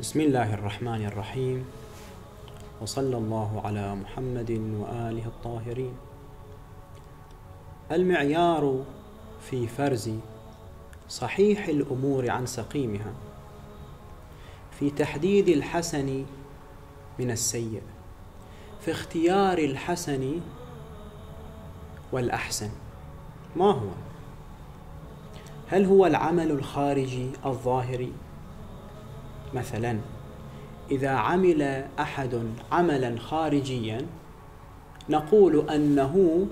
بسم الله الرحمن الرحيم. وصلى الله على محمد وآله الطاهرين. المعيار في فرز صحيح الأمور عن سقيمها. في تحديد الحسن من السيء في اختيار الحسن والأحسن. ما هو؟ هل هو العمل الخارجي الظاهري؟ مثلا إذا عمل أحد عملا خارجيا نقول أنه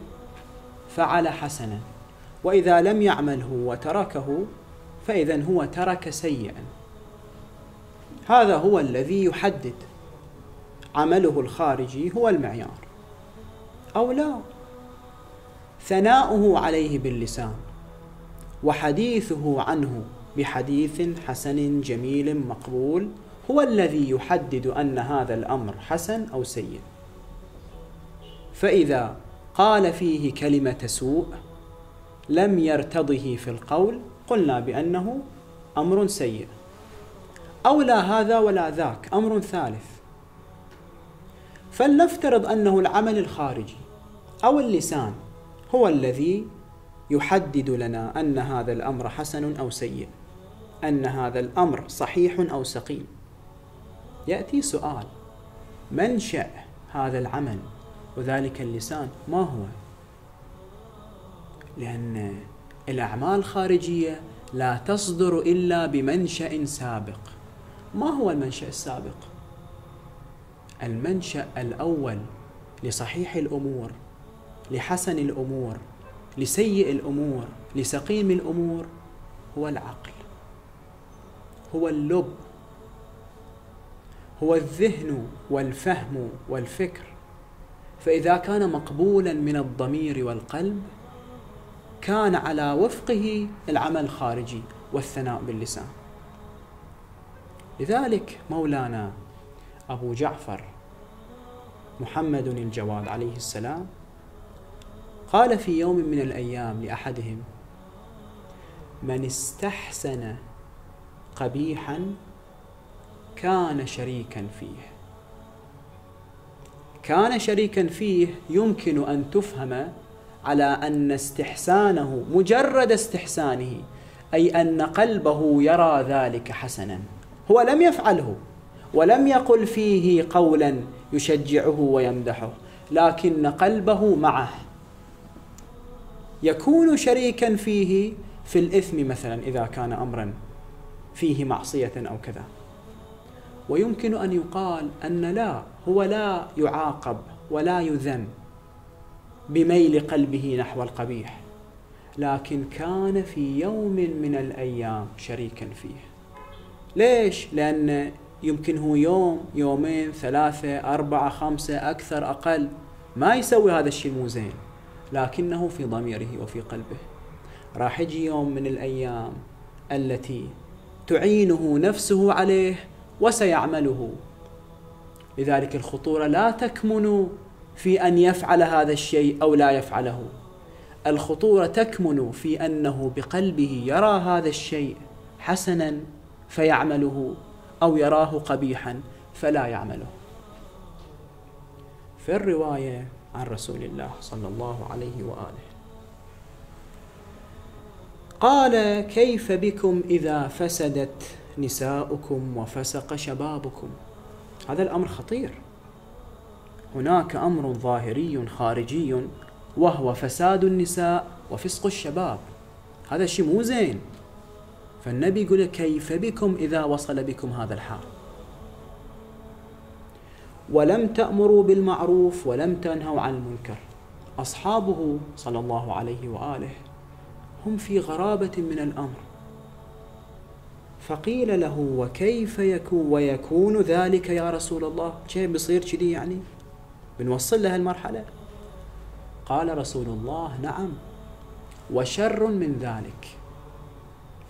فعل حسنا وإذا لم يعمله وتركه فإذا هو ترك سيئا. هذا هو الذي يحدد عمله الخارجي هو المعيار. أو لا ثناؤه عليه باللسان وحديثه عنه بحديث حسن جميل مقبول هو الذي يحدد أن هذا الأمر حسن أو سيء. فإذا قال فيه كلمة سوء لم يرتضه في القول قلنا بأنه أمر سيء. أو لا هذا ولا ذاك أمر ثالث. فلنفترض أنه العمل الخارجي أو اللسان هو الذي يحدد لنا أن هذا الأمر حسن أو سيء. أن هذا الأمر صحيح أو سقيم. يأتي سؤال منشا هذا العمل وذلك اللسان؟ ما هو؟ لأن الأعمال الخارجيه لا تصدر إلا بمنشأ سابق. ما هو المنشأ السابق؟ المنشأ الأول لصحيح الأمور لحسن الأمور لسيء الأمور لسقيم الأمور هو العقل. هو اللب هو الذهن والفهم والفكر. فإذا كان مقبولا من الضمير والقلب كان على وفقه العمل الخارجي والثناء باللسان. لذلك مولانا أبو جعفر محمد الجواد عليه السلام قال في يوم من الأيام لأحدهم من استحسن قبيحا كان شريكا فيه. كان شريكا فيه يمكن أن تفهم على أن استحسانه مجرد استحسانه أي أن قلبه يرى ذلك حسنا. هو لم يفعله ولم يقل فيه قولا يشجعه ويمدحه لكن قلبه معه. يكون شريكا فيه في الإثم مثلا إذا كان امرا. فيه معصية أو كذا. ويمكن أن يقال أن لا هو لا يعاقب ولا يذم بميل قلبه نحو القبيح لكن كان في يوم من الأيام شريكا فيه. ليش؟ لأن يمكن هو يوم يومين ثلاثة أربعة خمسة أكثر أقل ما يسوي هذا الشيء مو زين لكنه في ضميره وفي قلبه. راح يجي يوم من الأيام التي تعينه نفسه عليه وسيعمله. لذلك الخطورة لا تكمن في أن يفعل هذا الشيء أو لا يفعله. الخطورة تكمن في أنه بقلبه يرى هذا الشيء حسنا فيعمله أو يراه قبيحا فلا يعمله. في الرواية عن رسول الله صلى الله عليه وآله. قال كيف بكم إذا فسدت نساؤكم وفسق شبابكم؟ هذا الأمر خطير. هناك أمر ظاهري خارجي وهو فساد النساء وفسق الشباب. هذا شيء مو زين. فالنبي يقول كيف بكم إذا وصل بكم هذا الحال؟ ولم تأمروا بالمعروف ولم تنهوا عن المنكر. أصحابه صلى الله عليه وآله هم في غرابة من الأمر. فقيل له وكيف يكون ويكون ذلك يا رسول الله؟ كيف بيصير كذي يعني؟ بنوصل له المرحلة؟ قال رسول الله نعم. وشر من ذلك.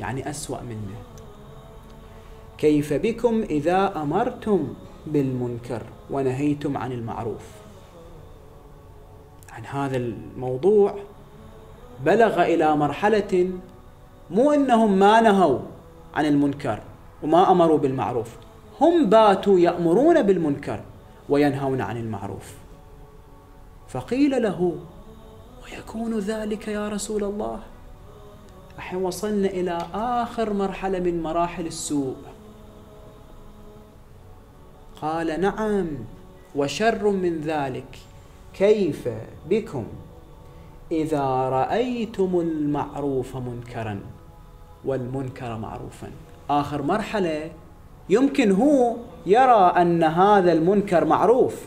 يعني أسوأ منه. كيف بكم إذا أمرتم بالمنكر ونهيتم عن المعروف؟ عن هذا الموضوع بلغ إلى مرحلة مو إنهم ما نهوا عن المنكر وما أمروا بالمعروف. هم باتوا يأمرون بالمنكر وينهون عن المعروف. فقيل له ويكون ذلك يا رسول الله؟ الحين وصلنا إلى آخر مرحلة من مراحل السوء. قال نعم وشر من ذلك. كيف بكم؟ إذا رأيتم المعروف منكرا والمنكر معروفا. آخر مرحلة يمكن هو يرى أن هذا المنكر معروف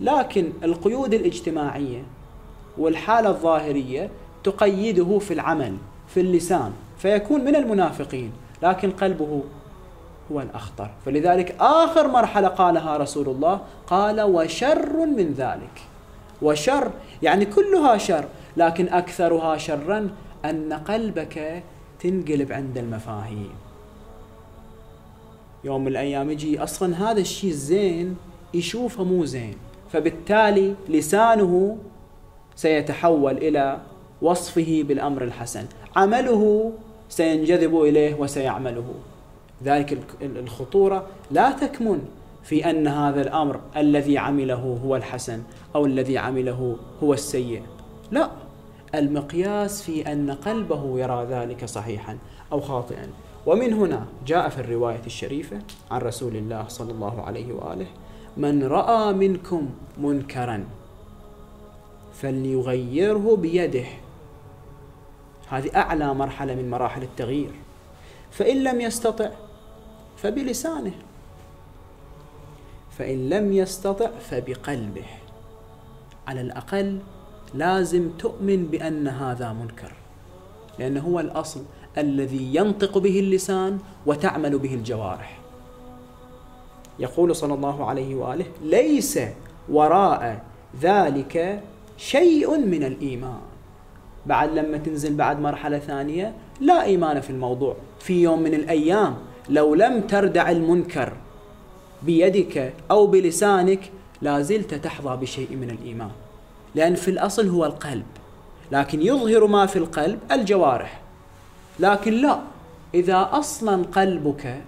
لكن القيود الاجتماعية والحالة الظاهرية تقيده في العمل في اللسان فيكون من المنافقين لكن قلبه هو الأخطر. فلذلك آخر مرحلة قالها رسول الله قال وشر من ذلك. وشر يعني كلها شر لكن أكثرها شرا أن قلبك تنقلب عند المفاهيم. يوم من الأيام يجي أصلا هذا الشيء زين يشوفه مو زين فبالتالي لسانه سيتحول إلى وصفه بالأمر الحسن. عمله سينجذب إليه وسيعمله. ذلك الخطورة لا تكمن. في أن هذا الأمر الذي عمله هو الحسن أو الذي عمله هو السيء. لا المقياس في أن قلبه يرى ذلك صحيحا أو خاطئا. ومن هنا جاء في الرواية الشريفة عن رسول الله صلى الله عليه وآله من رأى منكم منكرا فليغيره بيده. هذه أعلى مرحلة من مراحل التغيير. فإن لم يستطع فبلسانه. فإن لم يستطع فبقلبه. على الأقل لازم تؤمن بأن هذا منكر. لأنه هو الأصل الذي ينطق به اللسان وتعمل به الجوارح. يقول صلى الله عليه وآله ليس وراء ذلك شيء من الإيمان. بعد لما تنزل بعد مرحلة ثانية لا إيمان في الموضوع. في يوم من الأيام لو لم تردع المنكر بيدك أو بلسانك لا زلت تحظى بشيء من الإيمان. لأن في الأصل هو القلب لكن يظهر ما في القلب الجوارح. لكن لا إذا أصلا قلبك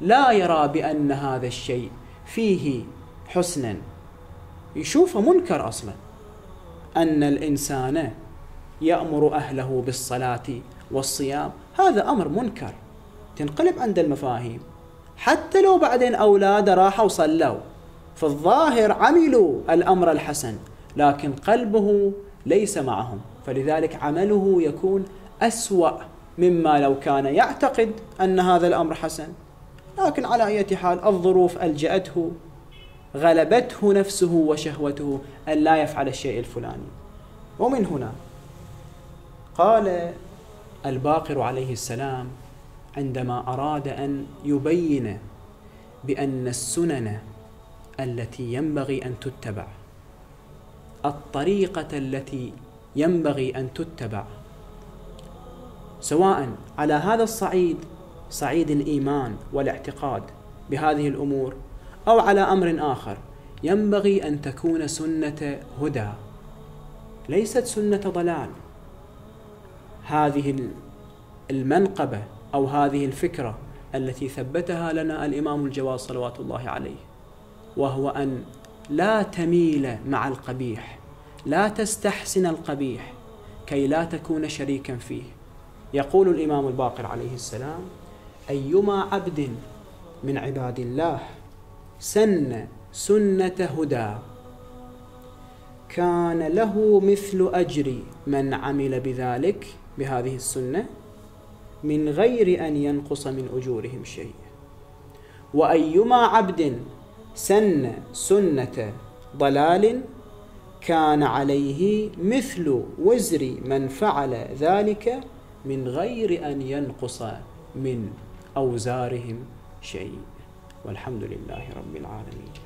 لا يرى بأن هذا الشيء فيه حسنا. يشوفه منكر أصلا. أن الإنسان يأمر أهله بالصلاة والصيام هذا أمر منكر. تنقلب عند المفاهيم. حتى لو بعدين أولاده راحوا وصلوا في الظاهر عملوا الأمر الحسن لكن قلبه ليس معهم. فلذلك عمله يكون أسوأ مما لو كان يعتقد أن هذا الأمر حسن. لكن على أي حال الظروف ألجأته غلبته نفسه وشهوته أن لا يفعل الشيء الفلاني. ومن هنا قال الباقر عليه السلام عندما أراد أن يبين بأن السنن التي ينبغي أن تتبع الطريقة التي ينبغي أن تتبع سواء على هذا الصعيد صعيد الإيمان والاعتقاد بهذه الأمور أو على أمر آخر ينبغي أن تكون سنة هدى ليست سنة ضلال. هذه المنقبة أو هذه الفكرة التي ثبتها لنا الإمام الجواد صلوات الله عليه وهو أن لا تميل مع القبيح لا تستحسن القبيح كي لا تكون شريكا فيه. يقول الإمام الباقر عليه السلام أيما عبد من عباد الله سن سنة هدى كان له مثل أجر من عمل بذلك بهذه السنة. من غير أن ينقص من أجورهم شيء. وأيما عبد سن سنة ضلال كان عليه مثل وزر من فعل ذلك من غير أن ينقص من أوزارهم شيء. والحمد لله رب العالمين.